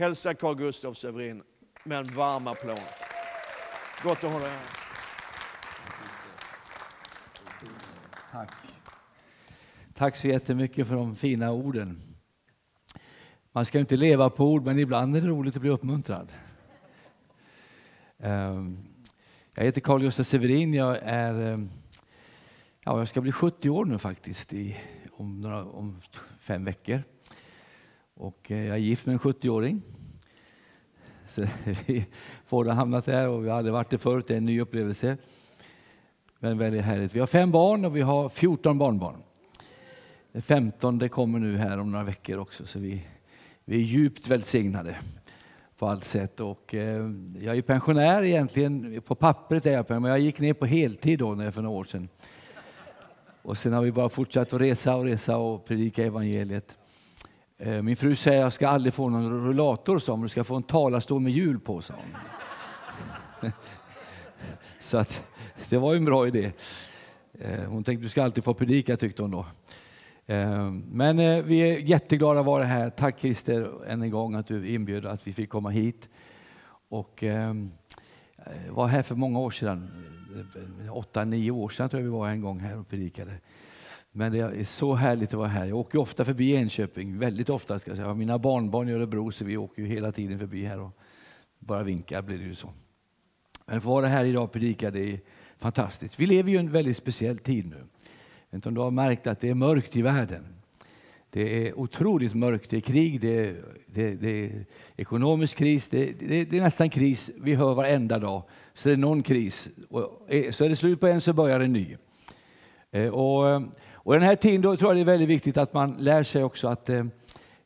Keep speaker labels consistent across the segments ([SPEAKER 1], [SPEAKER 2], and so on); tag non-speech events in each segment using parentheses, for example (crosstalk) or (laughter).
[SPEAKER 1] Hälsa Carl Gustaf Severin med en varm applåd. Gott att ha dig här.
[SPEAKER 2] Tack. Tack så jättemycket för de fina orden. Man ska inte leva på ord, men ibland är det roligt att bli uppmuntrad. Ehm, jag heter Carl Gustaf Severin. Jag, är, ehm, ja, jag ska bli 70 år nu faktiskt i, om, några, om fem veckor. Och eh, jag är gift med en 70-åring. Så (laughs) vi båda hamnat där och vi har aldrig varit det förut. Det är en ny upplevelse. Men väldigt härligt. Vi har fem barn och vi har 14 barnbarn. Det 15 kommer nu här om några veckor också. Så vi, vi är djupt välsignade på allt sätt. Och, eh, jag är pensionär egentligen, på pappret är jag pensionär, men jag gick ner på heltid då när för några år sedan. Och sen har vi bara fortsatt att resa och resa och predika evangeliet. Eh, min fru säger att jag ska aldrig få någon rullator, sa hon, du ska få en talarstol med hjul på, sa hon. (laughs) Så att, det var ju en bra idé. Eh, hon tänkte du ska alltid få predika, tyckte hon då. Eh, men vi är jätteglada att vara här. Tack Christer än en gång att du inbjöd att vi fick komma hit. Och ehm, var här för många år sedan, åtta, nio år sedan tror jag vi var en gång här och predikade. Men det är så härligt att vara här. Jag åker ofta förbi Enköping, väldigt ofta ska jag säga. Mina barnbarn i Örebro så vi åker ju hela tiden förbi här och bara vinkar blir det ju så. Men att vara här idag och predika det är fantastiskt. Vi lever ju i en väldigt speciell tid nu. Jag vet inte om du har märkt att det är mörkt i världen. Det är otroligt mörkt. Det är krig, det är, det, det är ekonomisk kris, det, det, det, är nästan kris. Vi hör varenda dag. Så det är någon kris. Eh, så är det slut på en så börjar en ny. Eh, och, eh, och den här tiden då tror jag det är väldigt viktigt att man lär sig också att eh,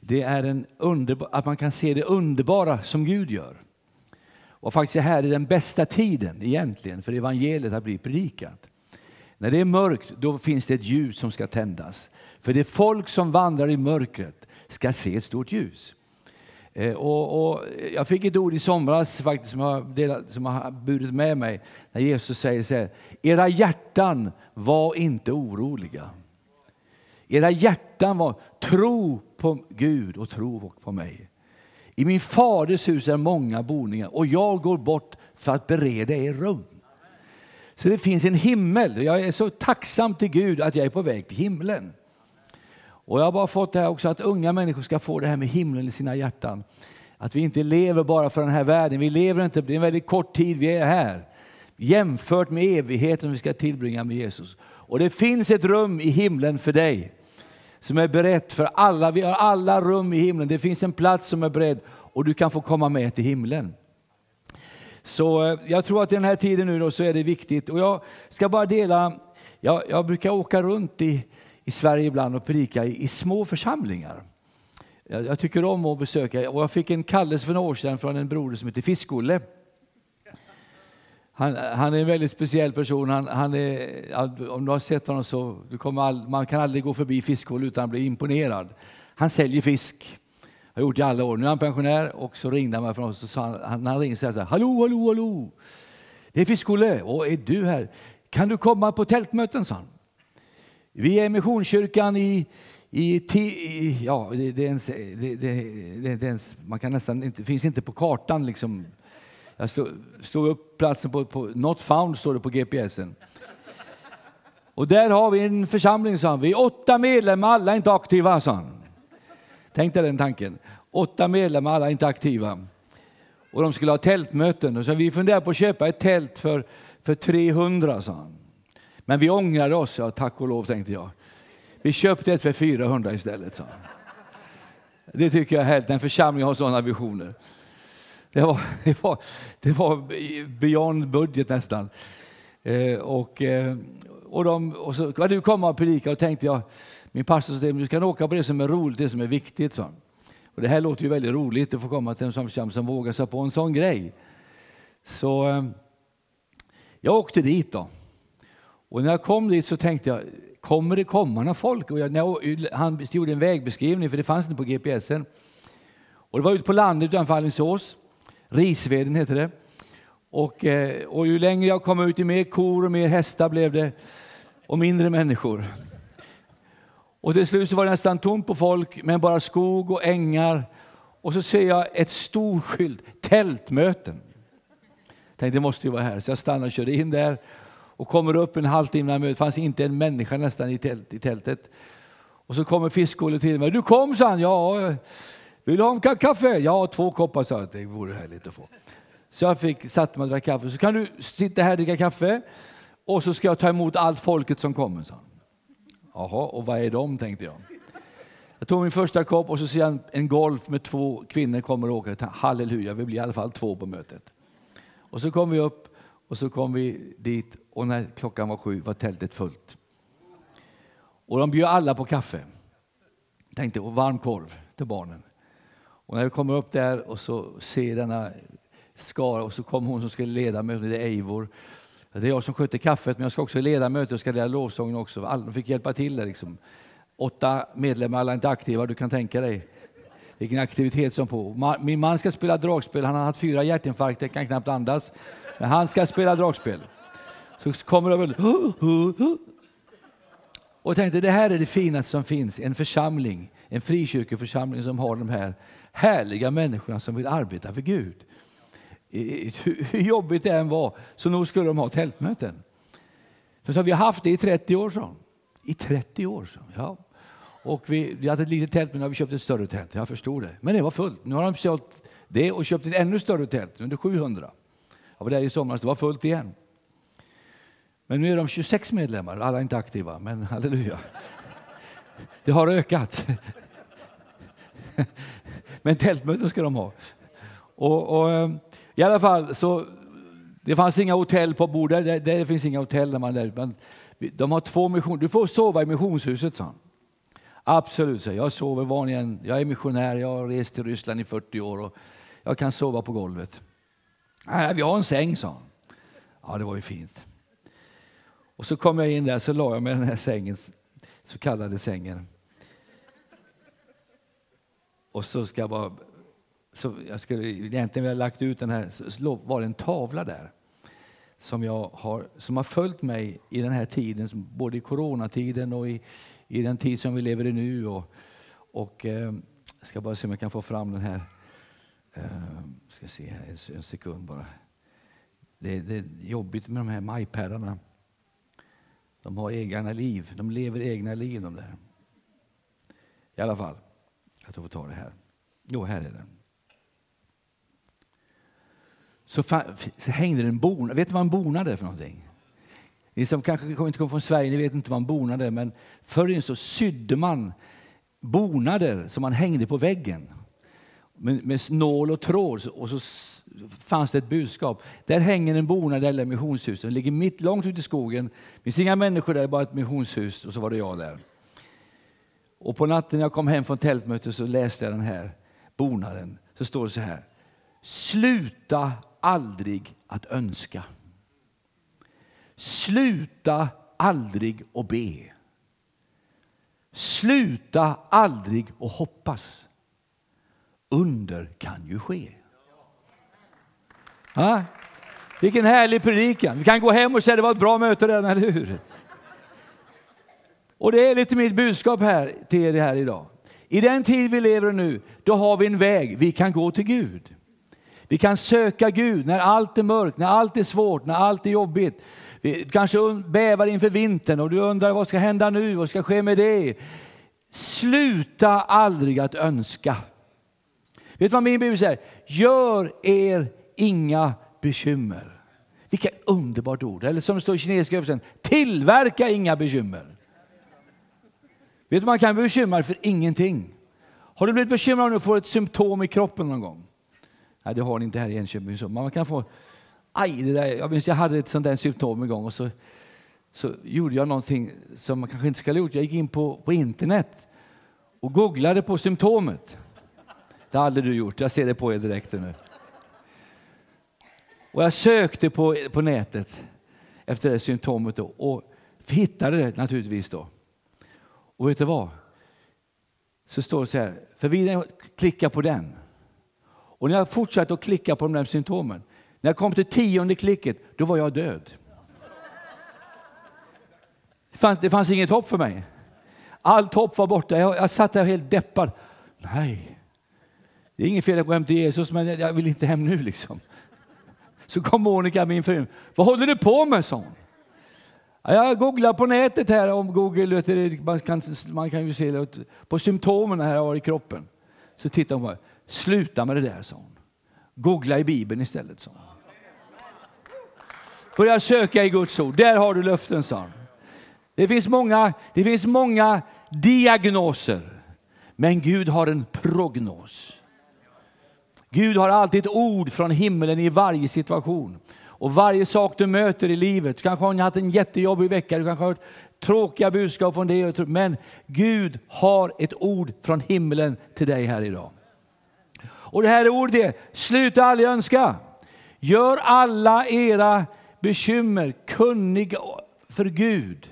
[SPEAKER 2] det är en underbar, att man kan se det underbara som Gud gör. Och faktiskt är här är den bästa tiden egentligen för evangeliet att bli predikat. När det är mörkt då finns det ett ljus som ska tändas. För det folk som vandrar i mörkret ska se ett stort ljus. Eh, och, och, jag fick ett ord i somras faktiskt som har, delat, som har burit med mig när Jesus säger så här. Era hjärtan var inte oroliga. Era hjärtan var tro på Gud och tro på mig. I min faders hus är många boningar och jag går bort för att bereda er rum. Så det finns en himmel. Jag är så tacksam till Gud att jag är på väg till himlen. Och jag har bara fått det här också att unga människor ska få det här med himlen i sina hjärtan. Att vi inte lever bara för den här världen. Vi lever inte, det är en väldigt kort tid vi är här. Jämfört med evigheten vi ska tillbringa med Jesus. Och det finns ett rum i himlen för dig som är berett för alla. Vi har alla rum i himlen. Det finns en plats som är beredd och du kan få komma med till himlen. Så eh, jag tror att i den här tiden nu då så är det viktigt. Och jag ska bara dela, jag, jag brukar åka runt i, i Sverige ibland och predika i, i små församlingar. Jag, jag, tycker om att besöka, och jag fick en kallelse för några år sedan från en broder som heter Fiskolle. Han, han, är en väldigt speciell person. Han, han är, om du har sett honom så du kommer all, man kan aldrig gå förbi Fiskhål utan att bli imponerad. Han säljer fisk. Har gjort i alla år. Nu är han pensionär och så ringde han mig från oss och sa han, han ringde så här, hallå, hallå, hallå. Det är Fiskolle. Och är du här? Kan du komma på tältmöten, sa han. Vi är Missionskyrkan i, i, i ja, det, det, är ens, det, det, det, ens, man kan nästan inte, finns inte på kartan liksom jag slog, slog upp platsen på, på Not found står det på GPSen. Och där har vi en församling, sa han. Vi är åtta medlemmar, alla är inte aktiva, sa han. Tänk dig den tanken. Åtta medlemmar, alla är inte aktiva. Och de skulle ha tältmöten. Och så vi funderar på att köpa ett tält för, för 300, sa han. Men vi ångrade oss, ja, tack och lov, tänkte jag. Vi köpte ett för 400 istället, sa han. Det tycker jag är härligt, en församling har sådana visioner. Det var, (laughs) det var, det var beyond budget nästan. Eh, och, eh, och, de, och så var du komma och predika och tänkte jag, min pastor sa du ska åka på det som är roligt, det som är viktigt. Så. Och det här låter ju väldigt roligt att få komma till en sån som vågar sig på en sån grej. Så eh, jag åkte dit då. Och när jag kom dit så tänkte jag, kommer det komma några folk? Och jag, jag, han gjorde en vägbeskrivning, för det fanns inte på GPSen. Och det var ute på landet utanför Alingsås. Risveden heter det. Och, eh, och ju längre jag kom ut, ju mer kor och mer hästar blev det och mindre människor. Och till slut så var det nästan tomt på folk, men bara skog och ängar Och så ser jag ett stor skylt, tältmöten. Tänkte det måste ju vara här, så jag stannade och körde in där och kommer upp en halvtimme innan mötet. fanns inte en människa nästan i, tält, i tältet. Och så kommer fiskålet till mig. Du kom, sa han. Ja, vill du ha en kopp kaffe? Ja, två koppar, sa jag. Det vore härligt att få. Så jag fick, satte mig och drack kaffe. Så kan du sitta här och dricka kaffe och så ska jag ta emot allt folket som kommer, sa han. Jaha, och vad är de, tänkte jag. Jag tog min första kopp och så ser jag en golf med två kvinnor kommer och åker. Halleluja, vi blir i alla fall två på mötet. Och så kom vi upp och så kom vi dit och när klockan var sju var tältet fullt. Och de bjöd alla på kaffe. Tänkte, och varm korv till barnen. Och när vi kommer upp där och så ser denna skara och så kom hon som skulle leda mötet, det är Eivor. Det är jag som sköter kaffet, men jag ska också leda mötet och ska leda lovsången också. Alla fick hjälpa till där liksom. Åtta medlemmar, alla inte aktiva, du kan tänka dig. Vilken aktivitet som på. Min man ska spela dragspel, han har haft fyra hjärtinfarkter, kan knappt andas. Men han ska spela dragspel. Så kommer det väl... Och jag tänkte, det här är det finaste som finns, en församling, en frikyrkoförsamling som har de här härliga människorna som vill arbeta för Gud. (laughs) Hur jobbigt det än var, så nog skulle de ha tältmöten. För så har vi haft det i 30 år, så. I 30 år, så. Ja. Och vi, vi hade ett litet tält, men nu har vi köpt ett större tält. Jag förstår det. Men det var fullt. Nu har de sålt det och köpt ett ännu större tält, under 700. Jag var där i somras, det var fullt igen. Men nu är de 26 medlemmar, alla är inte aktiva, men (laughs) halleluja. Det har ökat. Men tältmöten ska de ha. Och, och, eh, I alla fall, så det fanns inga hotell på bordet. där. det finns inga hotell när man är där. Men de har två missioner. Du får sova i missionshuset, sa han. Absolut, så jag sover vanligen. Jag är missionär, jag har rest till Ryssland i 40 år och jag kan sova på golvet. Nej, vi har en säng, sa han. Ja, det var ju fint. Och så kom jag in där så la jag mig i den här sängen, så kallade sängen. Och så ska jag bara, så jag skulle egentligen vilja lagt ut den här, så var det en tavla där som, jag har, som har följt mig i den här tiden, både i coronatiden och i, i den tid som vi lever i nu. Och, och eh, jag ska bara se om jag kan få fram den här. Eh, ska se här, en, en sekund bara. Det, det, är jobbigt med de här majpärrarna. De har egna liv, de lever egna liv de där. I alla fall, jag får ta det här. Jo, här är den. Så, så hängde det en bonad. Vet du vad en bonad är för någonting? Ni som kanske inte kommer från Sverige ni vet inte vad en bonad är, men förr så sydde man bonader som man hängde på väggen med, med nål och tråd och så fanns det ett budskap. Där hänger en bonad där missionshuset. Den ligger mitt långt ute i skogen. Det finns inga människor där, bara ett missionshus och så var det jag där. Och på natten när jag kom hem från tältmötet så läste jag den här bonaden. Så står det så här. Sluta aldrig att önska. Sluta aldrig att be. Sluta aldrig att hoppas. Under kan ju ske. Ja? Vilken härlig predikan. Vi kan gå hem och säga att det var ett bra möte redan, eller hur? Och det är lite mitt budskap här till er här idag. I den tid vi lever nu, då har vi en väg. Vi kan gå till Gud. Vi kan söka Gud när allt är mörkt, när allt är svårt, när allt är jobbigt. Vi kanske bävar inför vintern och du undrar vad ska hända nu, vad ska ske med det? Sluta aldrig att önska. Vet du vad min bibel säger? Gör er inga bekymmer. Vilket underbart ord. Eller som det står i kinesiska översättningen, tillverka inga bekymmer. Vet du, man kan bli bekymrad för ingenting. Har du blivit bekymrad om du får ett symptom i kroppen någon gång? Nej, det har ni inte här i Enköping. Men man kan få, aj, det där, jag minns jag hade ett sånt där symptom en gång och så, så gjorde jag någonting som man kanske inte skulle ha gjort. Jag gick in på, på internet och googlade på symptomet. Det har aldrig du gjort, jag ser det på er direkt nu. Och jag sökte på, på nätet efter det symptomet då, och hittade det naturligtvis. då. Och vet du vad? Så står det så här, för vi klickar på den. Och när jag fortsatte att klicka på de där symptomen, när jag kom till tionde klicket, då var jag död. Det fanns, det fanns inget hopp för mig. Allt hopp var borta. Jag, jag satt där helt deppad. Nej, Det är inget fel att gå hem till Jesus, men jag vill inte hem nu liksom. Så kom Monica, min fru. Vad håller du på med? sa hon. Jag googlar på nätet här om Google, man kan, man kan ju se på symptomen här har i kroppen. Så tittar hon på Sluta med det där, sa hon. Googla i Bibeln istället, sa hon. Börja söka i Guds ord. Där har du löften, sa hon. Det finns många, det finns många diagnoser, men Gud har en prognos. Gud har alltid ett ord från himlen i varje situation. Och varje sak du möter i livet, du kanske har haft en jättejobbig vecka, du kanske har hört tråkiga budskap från det, men Gud har ett ord från himlen till dig här idag. Och det här ordet är, sluta aldrig önska. Gör alla era bekymmer kunniga för Gud.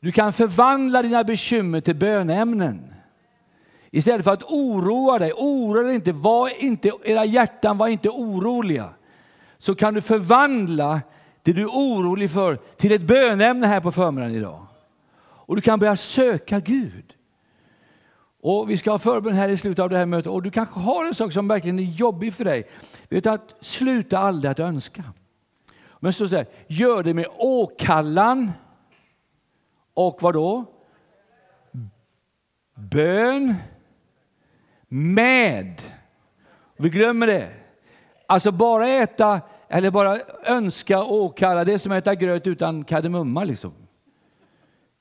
[SPEAKER 2] Du kan förvandla dina bekymmer till bönämnen. Istället för att oroa dig, oroa dig inte, var inte, era hjärtan var inte oroliga. Så kan du förvandla det du är orolig för till ett bönämne här på förmiddagen idag. Och du kan börja söka Gud. Och Vi ska ha förbön här i slutet av det här mötet och du kanske har en sak som verkligen är jobbig för dig. Vet du att sluta aldrig att önska. Men så säger gör det med åkallan och vad då? Bön med. Vi glömmer det. Alltså bara äta eller bara önska och åkalla, det är som att äta gröt utan kardemumma. Liksom.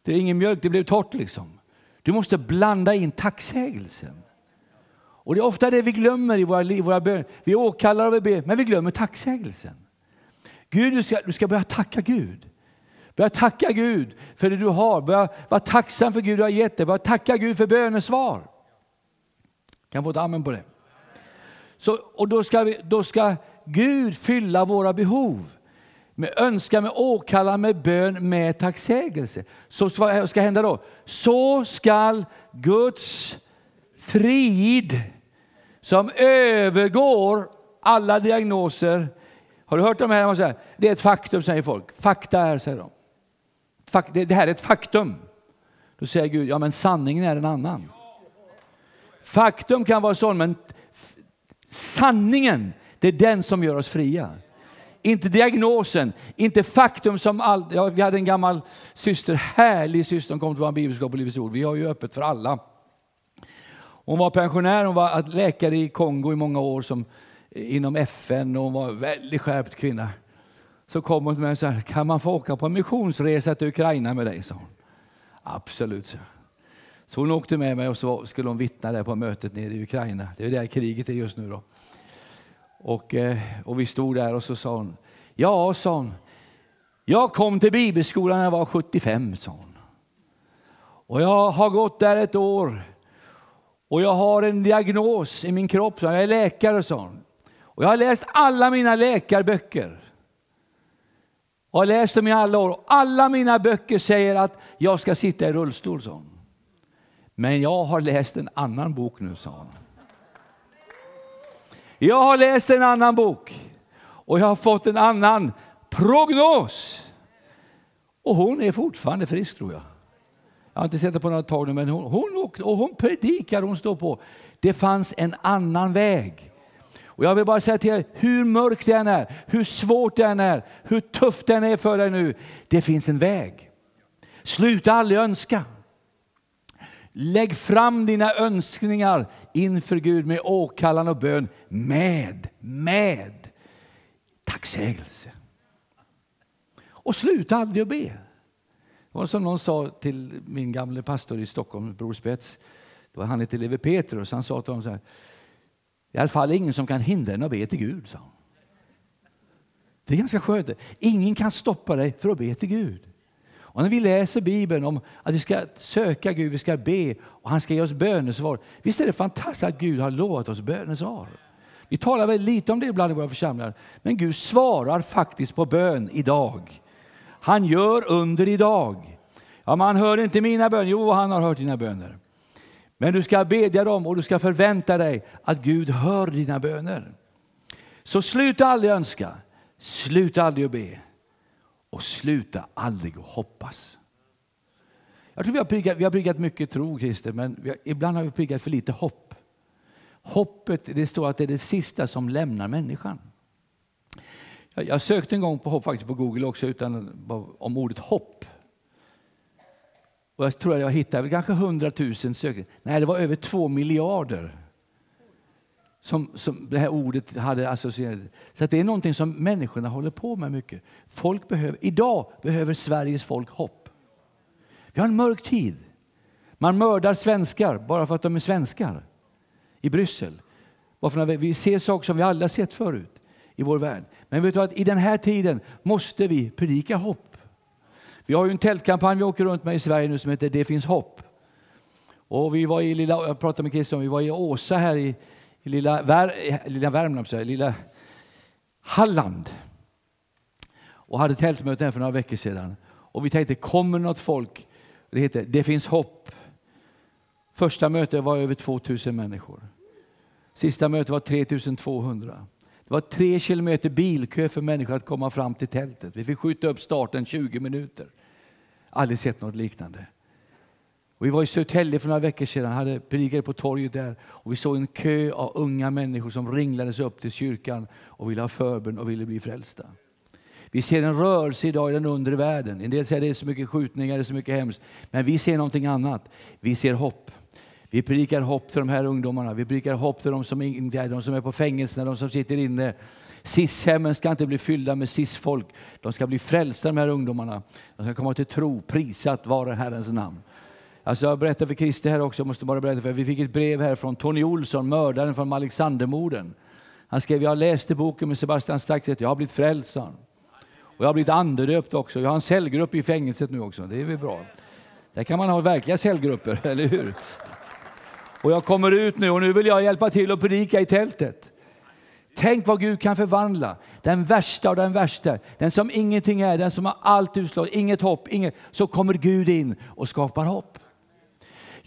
[SPEAKER 2] Det är ingen mjölk, det blev torrt. Liksom. Du måste blanda in tacksägelsen. Och Det är ofta det vi glömmer i våra liv, våra böner. Vi åkallar och vi ber, men vi glömmer tacksägelsen. Gud, du ska, du ska börja tacka Gud. Börja tacka Gud för det du har. Börja vara tacksam för Gud du har gett dig. Börja tacka Gud för bönesvar. Kan få ett amen på det. Så, och då ska, vi, då ska Gud fylla våra behov med önskan, med åkallan, med bön, med tacksägelse. Så vad ska hända då? Så skall Guds frid som övergår alla diagnoser. Har du hört de här? Det är ett faktum, säger folk. Fakta är, säger de. Det här är ett faktum. Då säger Gud, ja men sanningen är en annan. Faktum kan vara sån, men sanningen, det är den som gör oss fria. Inte diagnosen, inte faktum som allt. ja, Vi hade en gammal syster, härlig syster, hon kom till vår bibelskola på Livets Ord. Vi har ju öppet för alla. Hon var pensionär, hon var läkare i Kongo i många år som, eh, inom FN och hon var en väldigt skärpt kvinna. Så kom hon till mig och sa, kan man få åka på en missionsresa till Ukraina med dig? Sa hon. Absolut, så. Så hon åkte med mig och så skulle hon vittna där på mötet nere i Ukraina. Det är där kriget är just nu. Då. Och, eh, och vi stod där och så sa hon, ja, sa hon, jag kom till bibelskolan när jag var 75, sa hon. Och jag har gått där ett år och jag har en diagnos i min kropp, jag är läkare, sa hon. Och jag har läst alla mina läkarböcker. Och har läst dem i alla år. Alla mina böcker säger att jag ska sitta i rullstol, sa hon. Men jag har läst en annan bok nu, sa hon. Jag har läst en annan bok och jag har fått en annan prognos. Och hon är fortfarande frisk tror jag. Jag har inte sett det på några tag nu, men hon, hon, och hon predikar, hon står på. Det fanns en annan väg. Och jag vill bara säga till er, hur mörk den är, hur svårt den är, hur tufft den är för dig nu, det finns en väg. Sluta aldrig önska. Lägg fram dina önskningar inför Gud med åkallan och bön med, med tacksägelse. Och sluta aldrig att be. Det var som någon sa till min gamle pastor i Stockholm, Bror Spets. Det var han hette Lewi Petrus. Han sa till honom så här. I alla fall ingen som kan hindra en att be till Gud, sa han. Det är ganska skönt. Ingen kan stoppa dig för att be till Gud. Och när vi läser Bibeln om att vi ska söka Gud, vi ska be och han ska ge oss bönesvar. Visst är det fantastiskt att Gud har lovat oss bönesvar? Vi talar väldigt lite om det ibland i våra församlingar, men Gud svarar faktiskt på bön idag. Han gör under idag. Ja, man hör inte mina böner. Jo, han har hört dina böner. Men du ska bedja dem och du ska förvänta dig att Gud hör dina böner. Så sluta aldrig önska, sluta aldrig att be och sluta aldrig att hoppas. Jag tror vi har prickat, vi har prickat mycket tro, Christer, men har, ibland har vi prickat för lite hopp. Hoppet, det står att det är det sista som lämnar människan. Jag, jag sökte en gång på hopp faktiskt på Google också utan, om ordet hopp. Och jag tror att jag hittade kanske 100 000 sökningar. Nej, det var över två miljarder som, som det här ordet hade associerat. Så att det är någonting som människorna håller på med mycket. Folk behöver, idag behöver Sveriges folk hopp. Vi har en mörk tid. Man mördar svenskar bara för att de är svenskar i Bryssel. Varför vi ser saker som vi aldrig har sett förut i vår värld. Men vet du att i den här tiden måste vi predika hopp. Vi har ju en tältkampanj vi åker runt med i Sverige nu som heter Det finns hopp. Och vi var i lilla, jag pratade med Christian, vi var i Åsa här i, i lilla, Vär, lilla Värmland, så lilla Halland. Och hade tältmöte här för några veckor sedan. Och vi tänkte, kommer något folk? Det heter Det finns hopp. Första mötet var över 2000 människor. Sista mötet var 3200. Det var tre kilometer bilkö för människor att komma fram till tältet. Vi fick skjuta upp starten 20 minuter. Aldrig sett något liknande. Och vi var i Södertälje för några veckor sedan, hade predikat på torget där och vi såg en kö av unga människor som ringlades upp till kyrkan och ville ha förbön och ville bli frälsta. Vi ser en rörelse idag i den undre världen. En del säger att det är så mycket skjutningar, det är så mycket hemskt. Men vi ser någonting annat. Vi ser hopp. Vi predikar hopp till de här ungdomarna. Vi predikar hopp till de som, är, de som är på fängelserna, de som sitter inne. SIS-hemmen ska inte bli fyllda med SIS-folk. De ska bli frälsta, de här ungdomarna. De ska komma till tro. Prisat vare Herrens namn. Alltså jag berättar för Christer här också, jag måste bara berätta för Vi fick ett brev här från Tony Olsson, mördaren från Alexandermorden. Han skrev, jag läste boken med Sebastian Staxet, jag har blivit frälst, Och jag har blivit andedöpt också. Jag har en cellgrupp i fängelset nu också, det är väl bra. Där kan man ha verkliga cellgrupper, (laughs) eller hur? Och jag kommer ut nu och nu vill jag hjälpa till att predika i tältet. Tänk vad Gud kan förvandla. Den värsta av den värsta, den som ingenting är, den som har allt utslag, inget hopp, inget, så kommer Gud in och skapar hopp.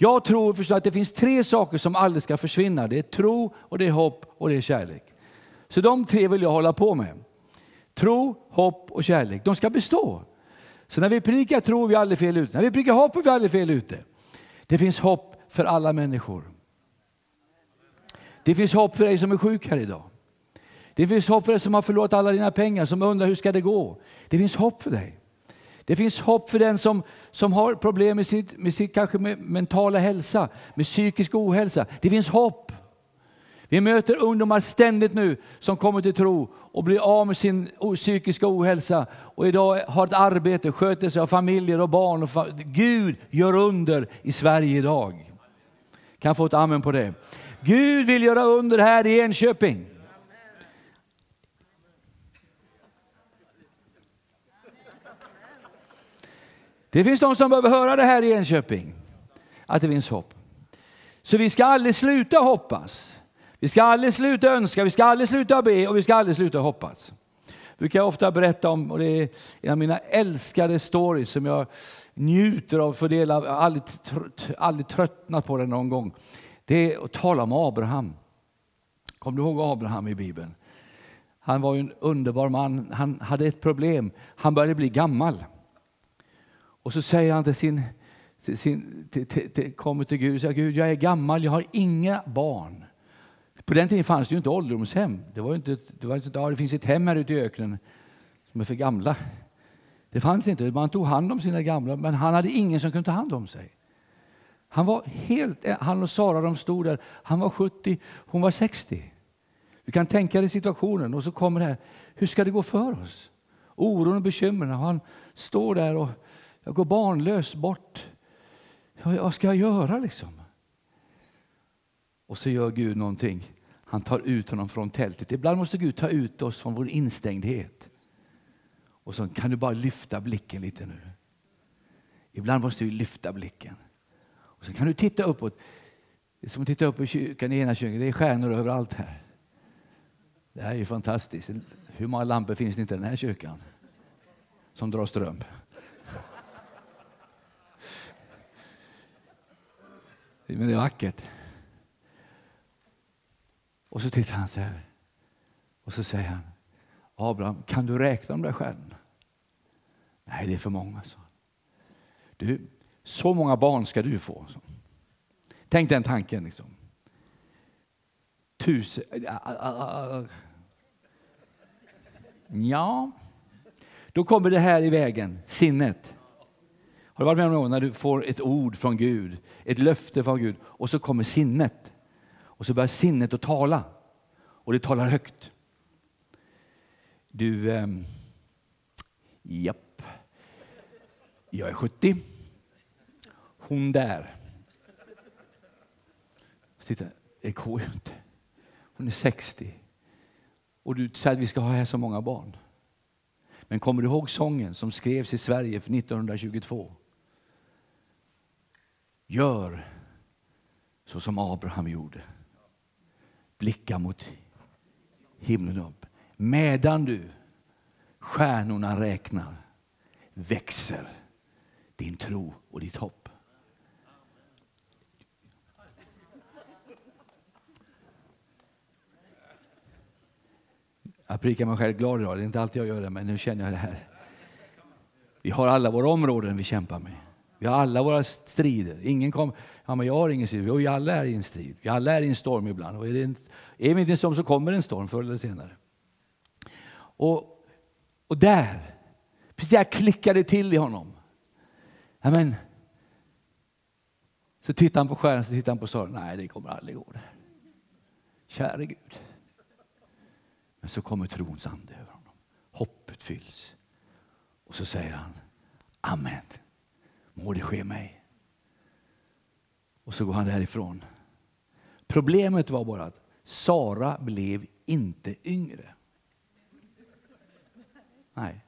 [SPEAKER 2] Jag tror förstå, att det finns tre saker som aldrig ska försvinna. Det är tro, och det är hopp och det är kärlek. Så de tre vill jag hålla på med. Tro, hopp och kärlek. De ska bestå. Så när vi predikar tro är vi aldrig fel ute. När vi predikar hopp är vi aldrig fel ute. Det finns hopp för alla människor. Det finns hopp för dig som är sjuk här idag. Det finns hopp för dig som har förlorat alla dina pengar, som undrar hur ska det gå. Det finns hopp för dig. Det finns hopp för den som, som har problem med sitt, med sitt kanske med mentala hälsa, med psykisk ohälsa. Det finns hopp. Vi möter ungdomar ständigt nu som kommer till tro och blir av med sin psykiska ohälsa och idag har ett arbete, sköter sig av familjer och barn. Och fa Gud gör under i Sverige idag. Kan jag få ett amen på det? Gud vill göra under här i Enköping. Det finns de som behöver höra det här i Enköping, att det finns hopp. Så vi ska aldrig sluta hoppas. Vi ska aldrig sluta önska, vi ska aldrig sluta be och vi ska aldrig sluta hoppas. Det brukar jag ofta berätta om, och det är en av mina älskade stories som jag njuter av att del av, Jag har aldrig, aldrig tröttnat på den någon gång. Det är att tala om Abraham. Kommer du ihåg Abraham i Bibeln? Han var en underbar man. Han hade ett problem. Han började bli gammal. Och så säger han till sin, till sin till, till, till, kommer till Gud och säger Gud, jag är gammal, jag har inga barn. På den tiden fanns det ju inte ålderdomshem. Det, var inte, det, var inte, ja, det finns ett hem här ute i öknen som är för gamla. Det fanns inte. Man tog hand om sina gamla, men han hade ingen som kunde ta hand om sig. Han var helt, han och Sara de stod där. Han var 70, hon var 60. Du kan tänka dig situationen och så kommer det här. Hur ska det gå för oss? Oron och bekymren. Han står där och jag går barnlös bort. Vad ska jag göra liksom? Och så gör Gud någonting. Han tar ut honom från tältet. Ibland måste Gud ta ut oss från vår instängdhet. Och så kan du bara lyfta blicken lite nu. Ibland måste vi lyfta blicken. Och så kan du titta uppåt. Det är som att titta upp i kyrkan, i ena kyrkan. Det är stjärnor överallt här. Det här är ju fantastiskt. Hur många lampor finns det inte i den här kyrkan? Som drar ström. Men det är vackert. Och så tittar han så här. Och så säger han, Abraham, kan du räkna de där stjärnorna? Nej, det är för många, så. Du, så många barn ska du få. Så. Tänk den tanken. Liksom. tusen... Ja, då kommer det här i vägen, sinnet. Har du varit med om någon när du får ett ord från Gud, ett löfte från Gud och så kommer sinnet. Och så börjar sinnet att tala och det talar högt. Du, eh, japp, jag är 70. Hon där. Titta, det går ju inte. Hon är 60. Och du säger att vi ska ha här så många barn. Men kommer du ihåg sången som skrevs i Sverige 1922? Gör så som Abraham gjorde. Blicka mot himlen upp. Medan du stjärnorna räknar växer din tro och ditt hopp. Jag prickar mig själv glad idag. Det är inte alltid jag gör det, men nu känner jag det här. Vi har alla våra områden vi kämpar med. Vi har alla våra strider. Ingen kom, ja, men jag har ingen strid. Vi alla är i en strid. Vi alla är i en storm ibland. Och är, det en, är vi inte en storm så kommer en storm förr eller senare. Och, och där, precis där klickade till i honom. Ja, men, så tittar han på stjärnan, så tittar han på Sara. Nej, det kommer aldrig gå. Käre Gud. Men så kommer trons ande över honom. Hoppet fylls. Och så säger han Amen. Må det ske mig. Och så går han därifrån. Problemet var bara att Sara blev inte yngre. Nej.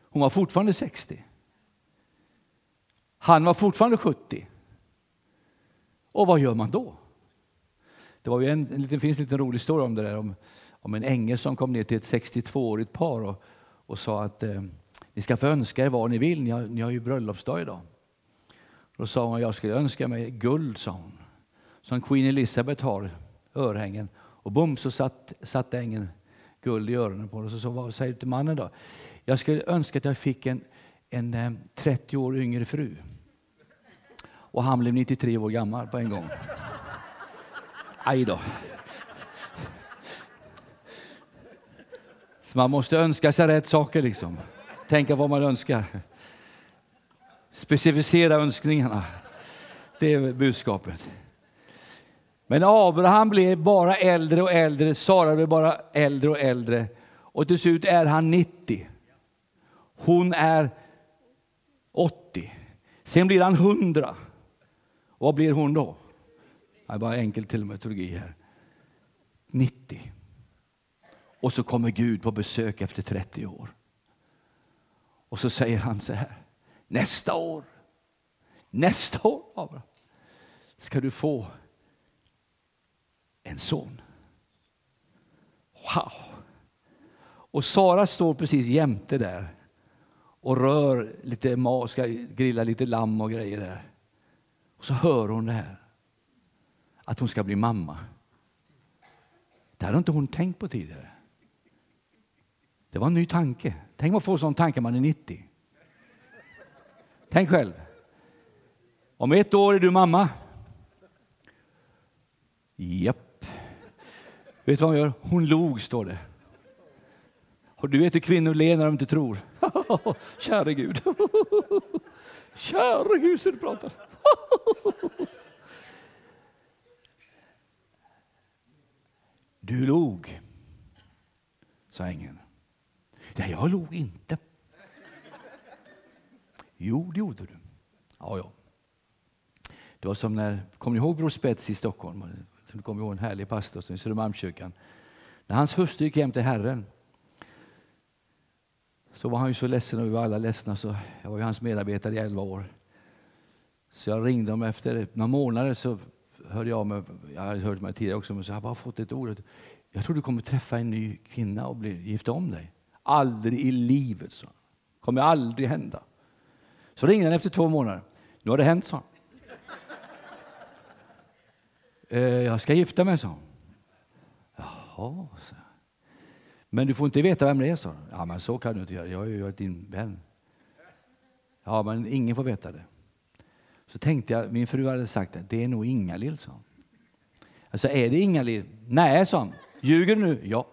[SPEAKER 2] Hon var fortfarande 60. Han var fortfarande 70. Och vad gör man då? Det var ju en, en, det finns en liten rolig historia om det där. Om, om en ängel som kom ner till ett 62-årigt par och, och sa att eh, ni ska få önska er vad ni vill, ni har, ni har ju bröllopsdag idag. Då sa hon, jag skulle önska mig guld, sa hon. Som Queen Elizabeth har, örhängen. Och bom så satt, satt ängeln guld i öronen på henne. Så, så vad säger du till mannen då? Jag skulle önska att jag fick en, en eh, 30 år yngre fru. Och han blev 93 år gammal på en gång. Aj då. Så man måste önska sig rätt saker liksom. Tänka vad man önskar. Specificera önskningarna. Det är budskapet. Men Abraham blev bara äldre och äldre, Sara blev bara äldre och äldre. Och till slut är han 90. Hon är 80. Sen blir han 100. Vad blir hon då? Det är bara enkel telemetologi här. 90. Och så kommer Gud på besök efter 30 år. Och så säger han så här. Nästa år, nästa år Abraham, ska du få en son. Wow! Och Sara står precis jämte där och rör lite mat, ska grilla lite lamm och grejer där. Och så hör hon det här. Att hon ska bli mamma. Det hade inte hon tänkt på tidigare. Det var en ny tanke. Tänk att få en sån tanke när man är 90. Tänk själv. Om ett år är du mamma. Japp. Vet du vad hon gör? Hon log, står det. Och du vet hur kvinnor ler när de inte tror. (laughs) Käre Gud. (laughs) Käre Gud, så du pratar. (laughs) Du log, sa ängeln. Nej, jag log inte. Jo, det gjorde du. Ja, ja. Det var som när, kommer ni ihåg Bror Spets i Stockholm? Du kommer ihåg en härlig pastor i Södermalmskyrkan. När hans hustru gick hem till Herren så var han ju så ledsen och vi var alla ledsna. Så jag var ju hans medarbetare i elva år. Så jag ringde dem efter några månader så hörde jag mig, jag hade hört mig tidigare också, men så jag har bara fått ett ord. Jag tror du kommer träffa en ny kvinna och bli gifta om dig. Aldrig i livet, så. kommer aldrig hända. Så ringde han efter två månader. Nu har det hänt, sa han. Eh, jag ska gifta mig, sa han. Jaha, så. Men du får inte veta vem det är, sa han. Ja, men så kan du inte göra. Jag har ju varit din vän. Ja, men ingen får veta det. Så tänkte jag, min fru hade sagt att det är nog Inga-Lill, sa Jag sa, är det Inga-Lill? Nej, sa han. Ljuger du nu? Ja.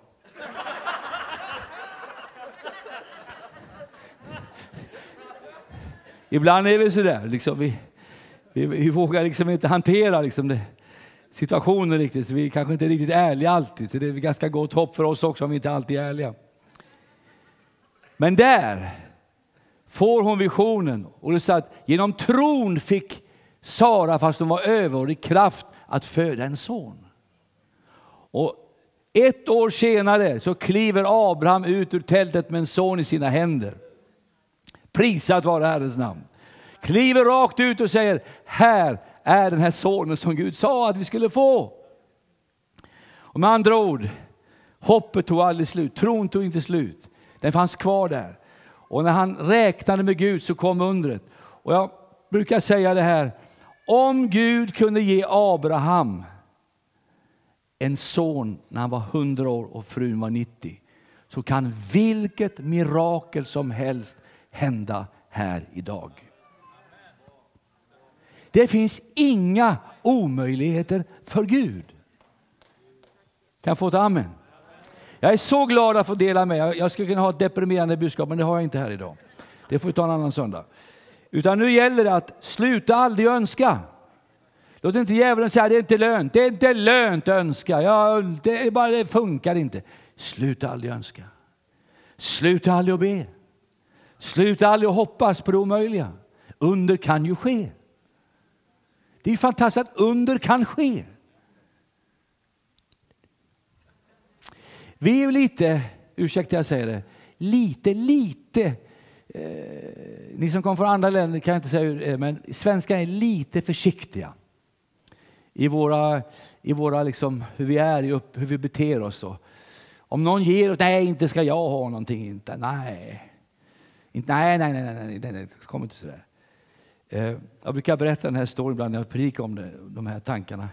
[SPEAKER 2] Ibland är vi sådär, liksom, vi, vi, vi vågar liksom inte hantera liksom det, situationen riktigt, så vi kanske inte är riktigt ärliga alltid. Så det är ganska gott hopp för oss också om vi inte alltid är ärliga. Men där får hon visionen och det står att genom tron fick Sara, fast hon var överårig kraft, att föda en son. Och ett år senare så kliver Abraham ut ur tältet med en son i sina händer. Prisat vare Herrens namn. Kliver rakt ut och säger, här är den här sonen som Gud sa att vi skulle få. Och med andra ord, hoppet tog aldrig slut, tron tog inte slut. Den fanns kvar där. Och när han räknade med Gud så kom undret. Och jag brukar säga det här, om Gud kunde ge Abraham en son när han var 100 år och frun var 90 så kan vilket mirakel som helst hända här idag. Det finns inga omöjligheter för Gud. Kan jag få ett amen? Jag är så glad att få dela med Jag skulle kunna ha ett deprimerande budskap, men det har jag inte här idag. Det får vi ta en annan söndag. Utan nu gäller det att sluta aldrig önska. Låt inte djävulen säga det är inte lönt. Det är inte lönt att önska. Ja, det, är bara, det funkar inte. Sluta aldrig önska. Sluta aldrig att be. Sluta aldrig att hoppas på det omöjliga. Under kan ju ske. Det är fantastiskt att under kan ske. Vi är ju lite, ursäkta jag säger det, lite, lite eh, ni som kommer från andra länder kan jag inte säga hur det är, men svenskar är lite försiktiga i våra, i våra liksom, hur vi är, hur vi beter oss. och Om någon ger oss, nej inte ska jag ha någonting, inte, nej. Inte, nej, nej, nej, nej, nej, nej, nej, kom inte sådär. Eh, jag brukar berätta den här storyn ibland när jag predikar om det, de här tankarna.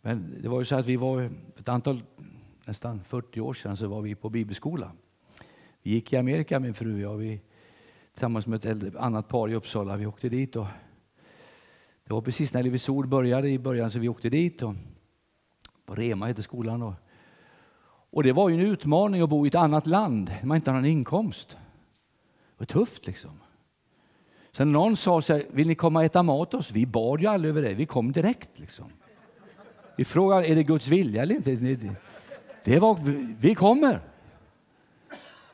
[SPEAKER 2] Men det var ju så att vi var ett antal, nästan 40 år sedan, så var vi på bibelskola. Vi gick i Amerika min fru och jag, vi, tillsammans med ett äldre, annat par i Uppsala. Vi åkte dit och det var precis när Livets Ord började i början så vi åkte dit. Och, på Rema hette skolan. Och, och det var ju en utmaning att bo i ett annat land när man inte har någon inkomst. Det var tufft liksom. Sen någon sa så här, vill ni komma och äta mat hos oss? Vi bad ju aldrig över det, vi kom direkt. Liksom. Vi frågade, är det Guds vilja eller inte? Det var, vi kommer.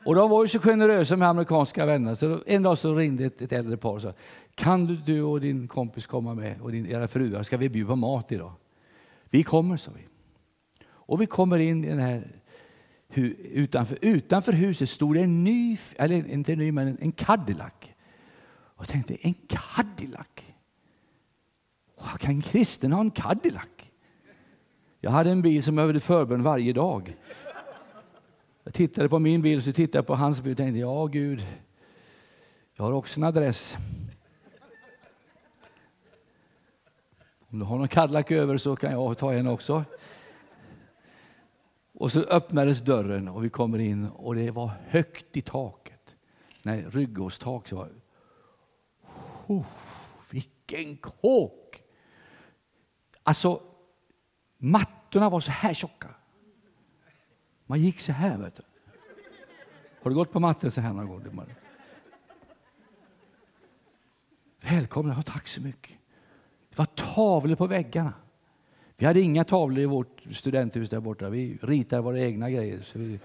[SPEAKER 2] Och de var ju så generösa med amerikanska vänner, så en dag så ringde ett, ett äldre par och sa, kan du, du och din kompis komma med och din, era fruar, ska vi bjuda på mat idag? Vi kommer, sa vi. Och vi kommer in i den här utanför, utanför huset stod en ny, eller inte en ny, men en Cadillac. Och jag tänkte, en Cadillac? Wow, kan en kristen ha en Cadillac? Jag hade en bil som jag behövde förbön varje dag. Jag tittade på min bil och så tittade jag på hans bil och tänkte, ja Gud, jag har också en adress. Om du har någon Cadillac över så kan jag ta en också. Och så öppnades dörren och vi kommer in och det var högt i taket. Nej, ryggåstak. Så var, oh, vilken kåk! Alltså, mattorna var så här tjocka. Man gick så här. Vet du. Har du gått på mattor så här någon gång? Välkomna, tack så mycket. Det var tavlor på väggarna. Vi hade inga tavlor i vårt studenthus där borta. Vi ritade våra egna grejer. Så vi,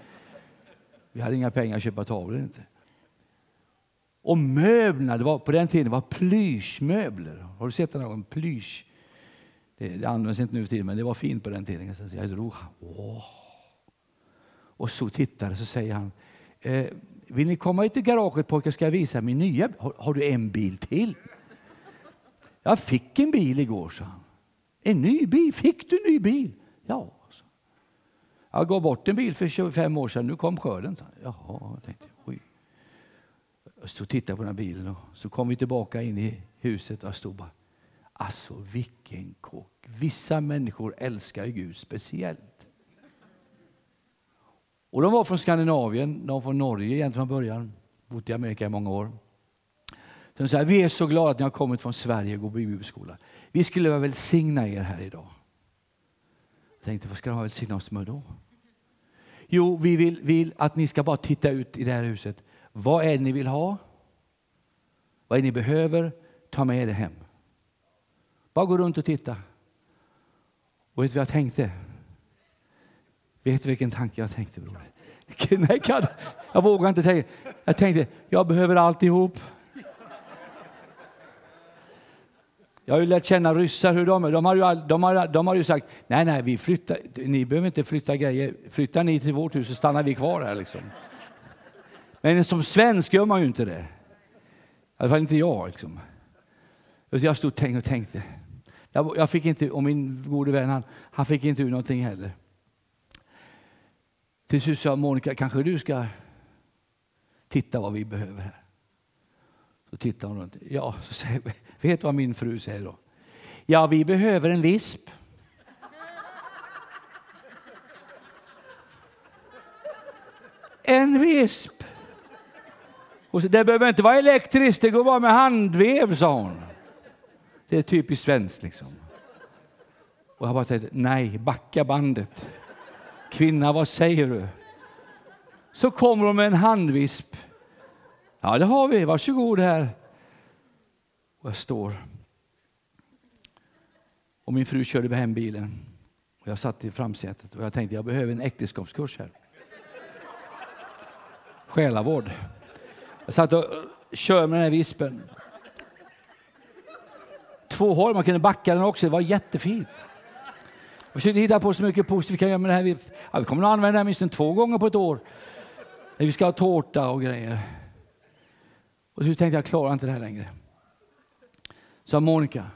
[SPEAKER 2] vi hade inga pengar att köpa tavlor. Inte. Och möblerna, det var, på den tiden var plyschmöbler. Har du sett den här plysch? Det, det används inte nu för tiden, men det var fint på den tiden. Så jag drog, åh. Och så tittade så säger han, eh, vill ni komma ut i garaget pojkar ska jag visa min nya har, har du en bil till? Jag fick en bil igår, sa han. En ny bil? Fick du en ny bil? Ja. Jag gav bort en bil för 25 år sedan, nu kom skörden. Jaha, Jaha, jag Jag stod och tittade på den här bilen och så kom vi tillbaka in i huset och jag stod bara, alltså vilken kock. Vissa människor älskar Gud speciellt. Och de var från Skandinavien, de var från Norge egentligen från början, bott i Amerika i många år. De sa, vi är så glada att ni har kommit från Sverige och går på bibelskola. Vi skulle vilja välsigna er här idag. Jag tänkte, vad ska de oss med då? Jo, vi vill, vill att ni ska bara titta ut i det här huset. Vad är det ni vill ha? Vad är det ni behöver? Ta med det hem. Bara gå runt och titta. Och vet du vad jag tänkte? Vet du vilken tanke jag tänkte bror? (laughs) Nej, jag vågar inte tänka. Jag tänkte, jag behöver alltihop. Jag har ju lärt känna ryssar hur de är. De har ju, all, de har, de har ju sagt, nej, nej, vi flyttar, ni behöver inte flytta grejer. Flyttar ni till vårt hus så stannar vi kvar här liksom. Men som svensk gör man ju inte det. I alla fall inte jag. Liksom. Jag stod och tänkte, och tänkte. Jag, fick inte, och min gode vän han, han fick inte ut någonting heller. Till slut sa Monica, kanske du ska titta vad vi behöver här. Så tittar hon runt. Ja, så säger, vi vet vad min fru säger då? Ja, vi behöver en visp. En visp. Och så, det behöver inte vara elektriskt, det går bara med handvev, sa hon. Det är typiskt svenskt liksom. Och jag bara säger nej, backa bandet. Kvinna, vad säger du? Så kommer hon med en handvisp. Ja, det har vi. Varsågod här. Och jag står. Och min fru körde hem bilen. Och jag satt i framsätet och jag tänkte jag behöver en äktenskapskurs här. Själavård. Jag satt och kör med den här vispen. Två håll, man kunde backa den också. Det var jättefint. Jag försökte hitta på så mycket positivt vi kan göra med det här. Ja, vi kommer att använda det här minst två gånger på ett år. När vi ska ha tårta och grejer. Och så tänkte jag, jag klarar inte det här längre. Sa Monica,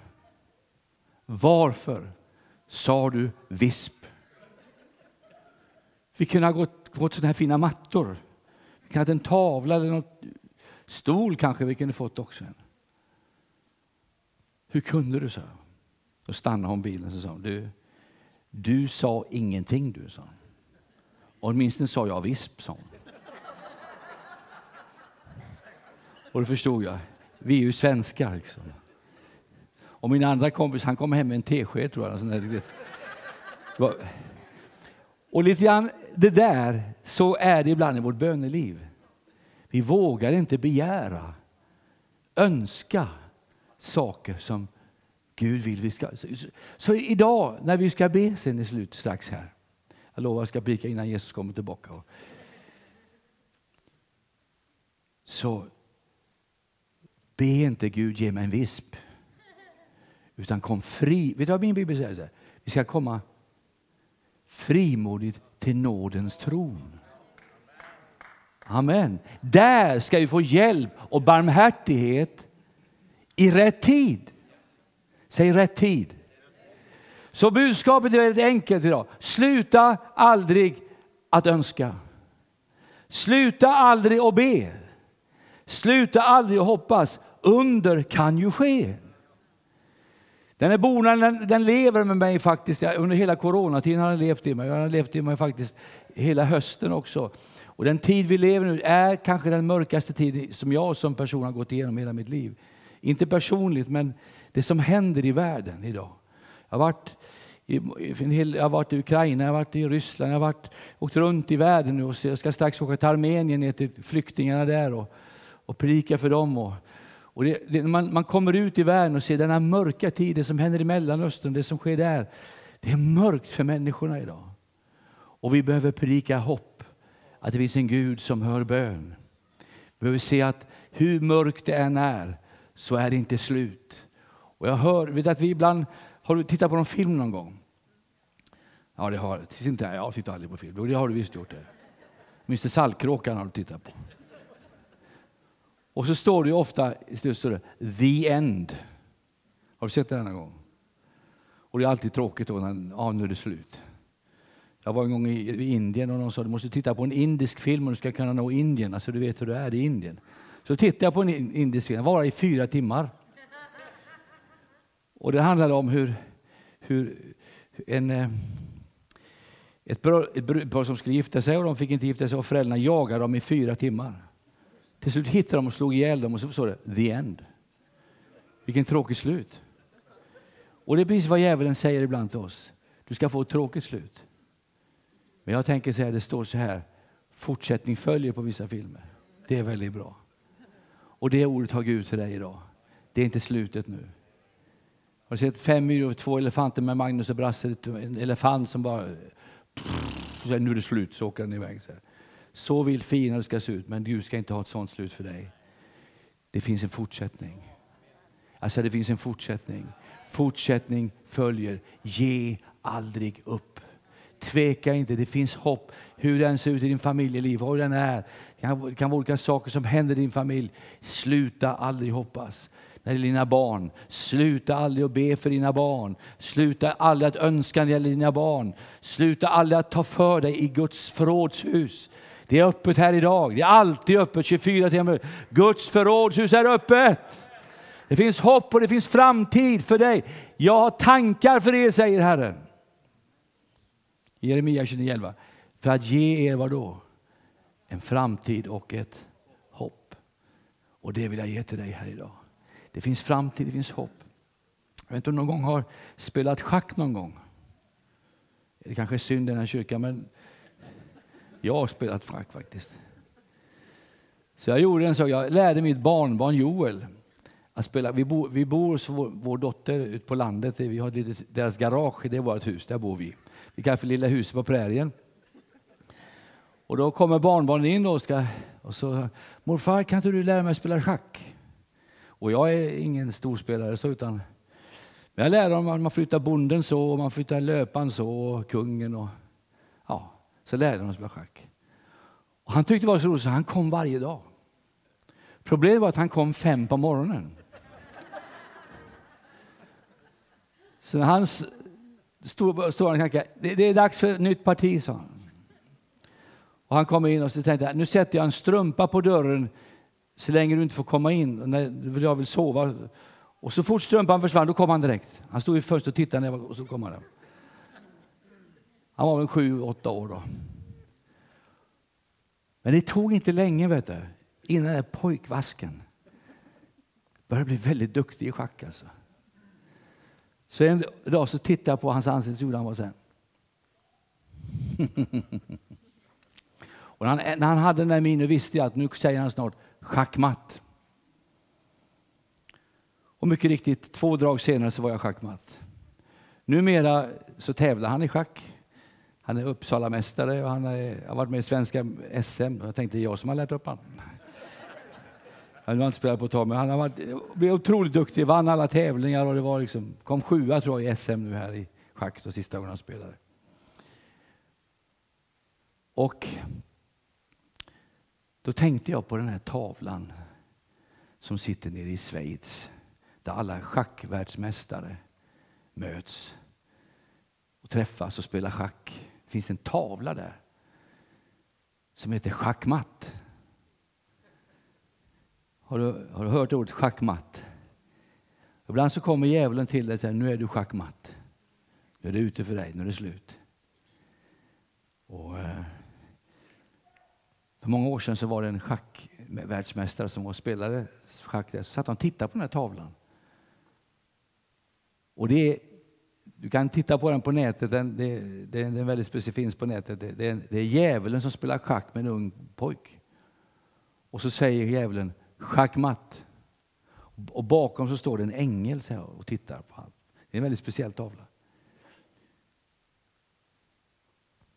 [SPEAKER 2] varför sa du visp? Vi kunde ha gått, gått sådana här fina mattor. Vi kunde ha haft en tavla eller något stol kanske vi kunde fått också. Hur kunde du, så? Då stannade hon bilen och sa du, du sa ingenting du, sa Åtminstone sa jag visp, sa hon. Och då förstod jag, vi är ju svenskar liksom. Och min andra kompis, han kom hem med en tesked tror jag. Sån där. Och lite grann det där, så är det ibland i vårt böneliv. Vi vågar inte begära, önska saker som Gud vill vi ska. Så, så idag när vi ska be sen i slutet strax här. Jag lovar att jag ska prika innan Jesus kommer tillbaka. Så be inte Gud ge mig en visp. Utan kom fri. Vet du vad min bibel säger? Vi ska komma frimodigt till nådens tron. Amen. Där ska vi få hjälp och barmhärtighet i rätt tid. Säg rätt tid. Så budskapet är väldigt enkelt idag. Sluta aldrig att önska. Sluta aldrig att be. Sluta aldrig att hoppas. Under kan ju ske. Den här bonaden den, den, lever med mig faktiskt. Under hela coronatiden har den levt i mig. Jag har levt i mig faktiskt hela hösten också. Och den tid vi lever nu är kanske den mörkaste tid som jag som person har gått igenom hela mitt liv. Inte personligt, men det som händer i världen idag. Jag har varit i, jag har varit i Ukraina, jag har varit i Ryssland, jag har varit, åkt runt i världen nu och jag ska strax åka till Armenien ner till flyktingarna där och, och predika för dem. Och, och det, det, man, man kommer ut i världen och ser denna mörka tid, det som händer i Mellanöstern, det som sker där. Det är mörkt för människorna idag. Och vi behöver predika hopp, att det finns en Gud som hör bön. Vi behöver se att hur mörkt det än är, så är det inte slut. Och jag hör, vet att vi ibland, har du tittat på någon film någon gång? Ja, det har jag. jag. tittar aldrig på film. Jo, det har du visst gjort. det. Mr Saltkråkan har du tittat på. Och så står det ju ofta i slutet, the end. Har du sett det någon gång? Och det är alltid tråkigt då när ja, nu är det slut. Jag var en gång i, Indien och någon sa du måste titta på en indisk film om du ska kunna nå Indien. Alltså du vet hur det är i Indien. Så tittade jag på en indisk film, var i fyra timmar. Och det handlade om hur, hur en, eh, ett, brudpar som skulle gifta sig och de fick inte gifta sig och föräldrarna jagade dem i fyra timmar. Till slut hittade de och slog ihjäl dem och så står det the end. Vilken tråkig slut. Och det är precis vad djävulen säger ibland till oss. Du ska få ett tråkigt slut. Men jag tänker så här, det står så här, fortsättning följer på vissa filmer. Det är väldigt bra. Och det ordet har Gud till dig idag. Det är inte slutet nu. Har du sett fem myror och två elefanter med Magnus och Brasse? En elefant som bara... Pff, nu är det slut, så åker den iväg. Så, här så vill fienden ska se ut, men Gud ska inte ha ett sånt slut för dig. Det finns en fortsättning. Alltså det finns en fortsättning. Fortsättning följer. Ge aldrig upp. Tveka inte, det finns hopp. Hur den ser ut i din familjeliv, hur den är. Det kan vara olika saker som händer i din familj. Sluta aldrig hoppas. När det gäller dina barn, sluta aldrig att be för dina barn. Sluta aldrig att önska när det gäller dina barn. Sluta aldrig att ta för dig i Guds förrådshus. Det är öppet här idag. Det är alltid öppet 24 timmar. Guds förrådshus är öppet. Det finns hopp och det finns framtid för dig. Jag har tankar för er, säger Herren. Jeremia 29.11. För att ge er vad då? En framtid och ett hopp. Och det vill jag ge till dig här idag. Det finns framtid, det finns hopp. Jag vet inte om någon gång har spelat schack någon gång. Det kanske är synd i den här kyrkan, men jag har spelat schack faktiskt. Så jag gjorde en sak, jag lärde mitt barnbarn Joel att spela. Vi bor, vi bor hos vår, vår dotter ute på landet, vi har deras garage, det är vårt hus, där bor vi. Vi kallar för Lilla huset på prärien. Och då kommer barnbarnen in och, ska, och så, morfar kan inte du lära mig spela schack? Och jag är ingen storspelare så utan men jag lärde dem att man flyttar bonden så, och man flyttar löpan så, och kungen och så lärde han oss spela schack. Och han tyckte det var så roligt så han kom varje dag. Problemet var att han kom fem på morgonen. Så när han stod, stod han och det, det är dags för ett nytt parti, sa han. Och han kom in och så tänkte jag, nu sätter jag en strumpa på dörren så länge du inte får komma in. När jag vill sova. Och så fort strumpan försvann, då kom han direkt. Han stod ju först och tittade och så kom han. Han var väl sju, åtta år då. Men det tog inte länge vet du, innan den där pojkvasken började bli väldigt duktig i schack. Alltså. Så en dag så tittade jag på hans ansikte och han var så här. (laughs) och när han, när han hade den där minen visste jag att nu säger han snart schackmatt. Och mycket riktigt, två drag senare så var jag schackmatt. Numera så tävlar han i schack. Han är Uppsalamästare och han är, har varit med i svenska SM. Jag tänkte det är jag som har lärt upp honom. Han har inte spelat på ett tag, men han har varit, blivit otroligt duktig. Vann alla tävlingar och det var liksom, kom sjua tror jag i SM nu här i schack de sista gången han spelade. Och då tänkte jag på den här tavlan som sitter nere i Schweiz där alla schackvärldsmästare möts och träffas och spelar schack. Det finns en tavla där som heter schackmatt. Har du, har du hört ordet schackmatt? Ibland så kommer djävulen till dig och säger nu är du schackmatt. Nu är det ute för dig, nu är det slut. Och, eh, för många år sedan så var det en schackvärldsmästare som var spelare schack där. Så satt han och tittade på den här tavlan. Och det är, du kan titta på den på nätet, den, det, det, den är väldigt specifik på nätet. Det, det, är, det är djävulen som spelar schack med en ung pojk. Och så säger djävulen schackmatt. Och bakom så står det en ängel och tittar på honom. Det är en väldigt speciell tavla.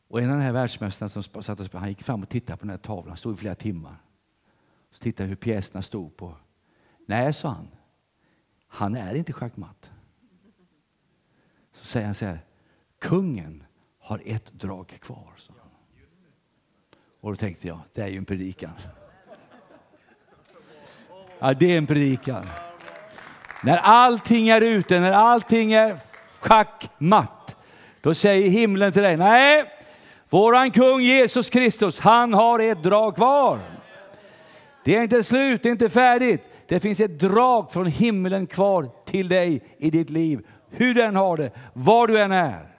[SPEAKER 2] Och en av de här världsmästarna som satt och spelade, han gick fram och tittade på den här tavlan, stod i flera timmar. Så tittade hur pjäserna stod på. Nej, sa han, han är inte schackmatt. Så säger han så här, kungen har ett drag kvar. Så. Och då tänkte jag, det är ju en predikan. Ja, det är en predikan. När allting är ute, när allting är schackmatt, då säger himlen till dig, nej, Våran kung Jesus Kristus, han har ett drag kvar. Det är inte slut, det är inte färdigt. Det finns ett drag från himlen kvar till dig i ditt liv. Hur den har det, var du än är.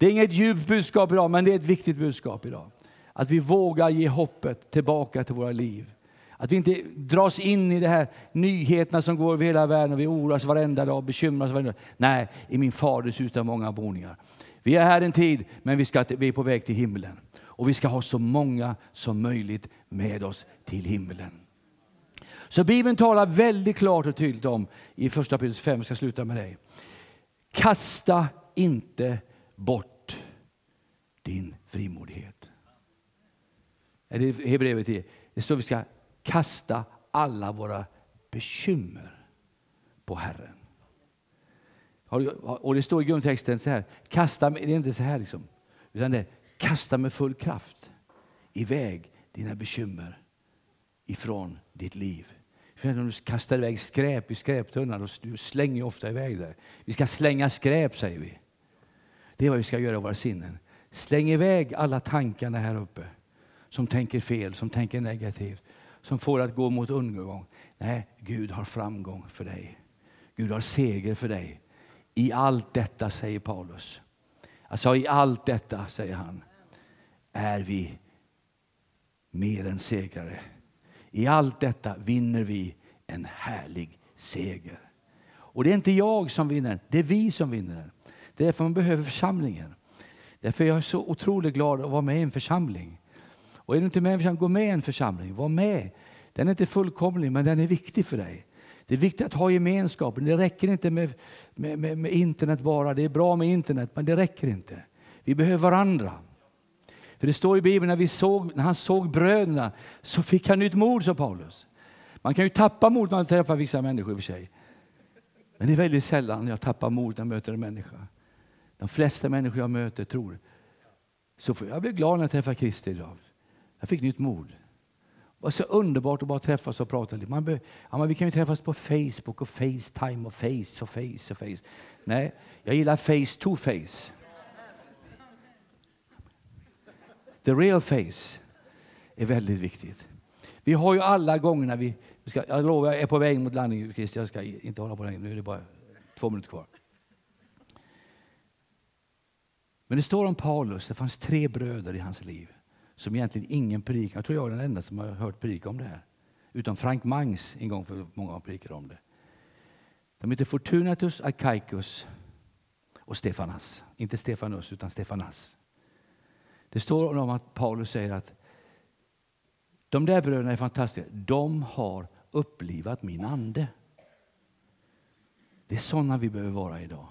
[SPEAKER 2] Det är inget djupt budskap idag, men det är ett viktigt budskap idag. Att vi vågar ge hoppet tillbaka till våra liv. Att vi inte dras in i de här nyheterna som går över hela världen och vi oroas varenda dag, bekymras varenda dag. Nej, i min faders hus är många boningar. Vi är här en tid, men vi, ska, vi är på väg till himlen. Och vi ska ha så många som möjligt med oss till himlen. Så Bibeln talar väldigt klart och tydligt om i första Petrus 5, ska sluta med dig. Kasta inte bort din frimodighet. Det är Hebreerbrevet 10. Det står att vi ska kasta alla våra bekymmer på Herren. Och det står i grundtexten så här, kasta, det är inte så här liksom, utan det är kasta med full kraft iväg dina bekymmer ifrån ditt liv. Om du kastar iväg skräp i skräptunnan, du slänger ofta iväg det. Vi ska slänga skräp, säger vi. Det är vad vi ska göra i våra sinnen. Släng iväg alla tankarna här uppe som tänker fel, som tänker negativt, som får att gå mot undergång. Nej, Gud har framgång för dig. Gud har seger för dig. I allt detta, säger Paulus. Alltså i allt detta, säger han, är vi mer än segrare. I allt detta vinner vi en härlig seger. Och det är inte jag som vinner det är vi som vinner den. Det är därför man behöver församlingen. Därför är jag så otroligt glad att vara med i en församling. Och är du inte med i en församling, gå med i en församling. Var med. Den är inte fullkomlig, men den är viktig för dig. Det är viktigt att ha gemenskapen. Det räcker inte med, med, med, med internet bara. Det är bra med internet, men det räcker inte. Vi behöver varandra. För det står i Bibeln, när, vi såg, när han såg bröderna så fick han nytt mod, sa Paulus. Man kan ju tappa mod när man träffar vissa människor i och för sig. Men det är väldigt sällan jag tappar mod när jag möter en människa. De flesta människor jag möter tror, så får jag bli glad när jag träffar Kristi idag. Jag fick nytt mod. Det var så underbart att bara träffas och prata lite. Man be, ja, men vi kan ju träffas på Facebook och Facetime och Face och Face och Face. Nej, jag gillar Face to Face. The real face är väldigt viktigt. Vi har ju alla gånger när vi, ska, jag lovar jag är på väg mot landning Christer, jag ska inte hålla på länge, nu är det bara två minuter kvar. Men det står om Paulus, det fanns tre bröder i hans liv som egentligen ingen predikar. Jag tror jag är den enda som har hört predika om det här. Utom Frank Mangs en gång för många år predikade om det. De heter Fortunatus, Akaikos och Stefanas. Inte Stefanus, utan Stefanas. Det står om att Paulus säger att de där bröderna är fantastiska. De har upplivat min ande. Det är sådana vi behöver vara idag.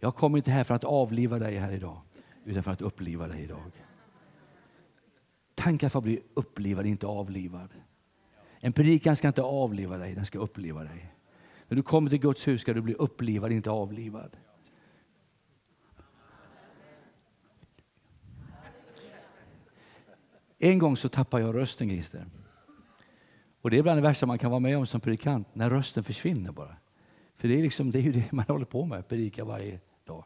[SPEAKER 2] Jag kommer inte här för att avliva dig här idag, utan för att uppliva dig idag. Tankar för att bli upplivad, inte avlivad. En predikan ska inte avliva dig, den ska uppliva dig. När du kommer till Guds hus ska du bli upplivad, inte avlivad. En gång så tappade jag rösten, Christer. Och det är bland det värsta man kan vara med om som predikant, när rösten försvinner bara. För det är, liksom, det är ju det man håller på med, predika varje dag.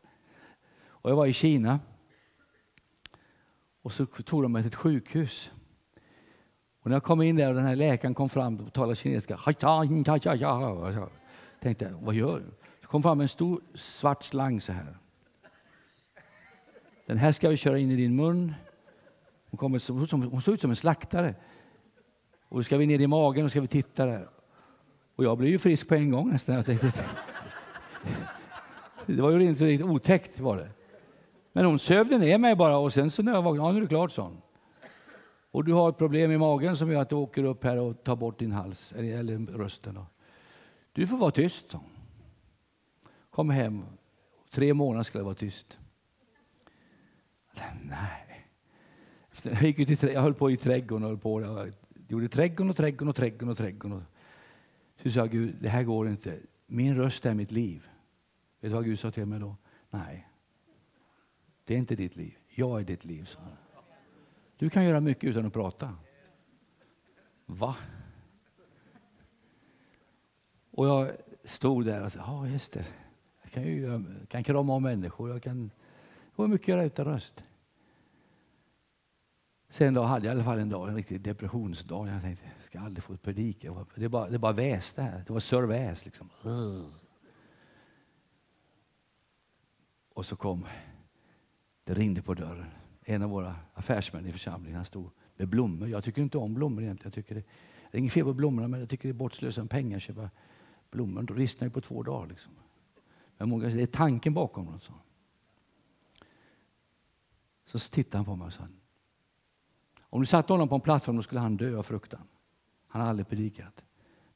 [SPEAKER 2] Och jag var i Kina. Och så tog de mig till ett sjukhus. Och när jag kom in där och den här läkaren kom fram och talade kinesiska. Jag tänkte, vad gör du? Så kom fram en stor svart slang så här. Den här ska vi köra in i din mun hon, kommer hon såg ut som en slaktare. Och då ska vi ner i magen och ska vi titta där. Och jag blev ju frisk på en gång nästan. Jag tänkte, (laughs) det var ju rent, rent otäckt var det. Men hon sövde ner mig bara och sen så när jag vaknade, ja nu är det klart sån. Och du har ett problem i magen som gör att du åker upp här och tar bort din hals, eller rösten. Då. Du får vara tyst, så. Kom hem. Tre månader skulle jag vara tyst. Nej. Jag, gick ut i, jag höll på i trädgården och höll på. Jag gjorde trädgården och trädgården och trädgården och trädgården. Så sa jag, Gud, det här går inte. Min röst är mitt liv. Vet du vad Gud sa till mig då? Nej, det är inte ditt liv. Jag är ditt liv, sa han. Du kan göra mycket utan att prata. Va? Och jag stod där och sa, ja just det. Jag kan, ju, jag kan krama om människor. Jag kan, det mycket göra utan röst. Sen då hade jag i alla fall en dag, en riktig depressionsdag. Jag tänkte, jag ska aldrig få predika. Det bara, det bara väste här. Det var sörväs liksom. Och så kom, det ringde på dörren. En av våra affärsmän i församlingen, han stod med blommor. Jag tycker inte om blommor egentligen. Jag tycker det, Det är inget fel på blommorna, men jag tycker det är bortslösa med pengar att köpa blommor. Då ristnar ju på två dagar. Liksom. Men många, det är tanken bakom dem. Så. så tittade han på mig och sa, om du satte honom på en plattform då skulle han dö av fruktan. Han har aldrig predikat.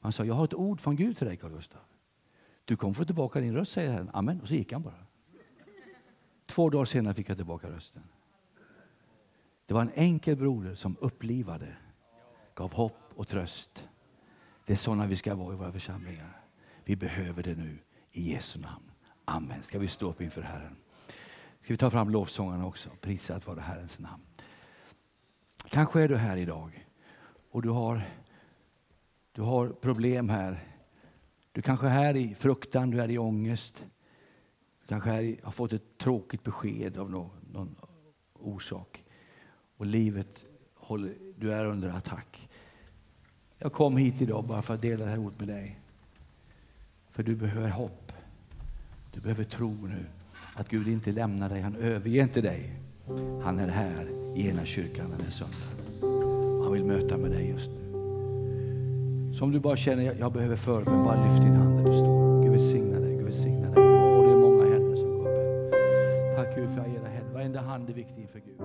[SPEAKER 2] Han sa, jag har ett ord från Gud till dig Carl Gustaf. Du kommer få tillbaka din röst, säger Herren. Amen. Och så gick han bara. Två dagar senare fick jag tillbaka rösten. Det var en enkel broder som upplivade, gav hopp och tröst. Det är sådana vi ska vara i våra församlingar. Vi behöver det nu i Jesu namn. Amen. Ska vi stå upp inför Herren? Ska vi ta fram lovsångarna också? Prisat vare Herrens namn. Kanske är du här idag och du har, du har problem här. Du kanske är här i fruktan, du är i ångest. Du kanske är, har fått ett tråkigt besked av någon, någon orsak. Och livet håller, du är under attack. Jag kom hit idag bara för att dela det här ordet med dig. För du behöver hopp. Du behöver tro nu att Gud inte lämnar dig, han överger inte dig. Han är här i ena kyrkan den här söndagen. Han vill möta med dig just nu. Så om du bara känner att jag behöver förbön, bara lyft din hand där du står. Gud välsigna dig, Gud välsigna dig. Åh, det är många händer som går upp här. Tack Gud för era händer. Varenda hand är viktig inför Gud.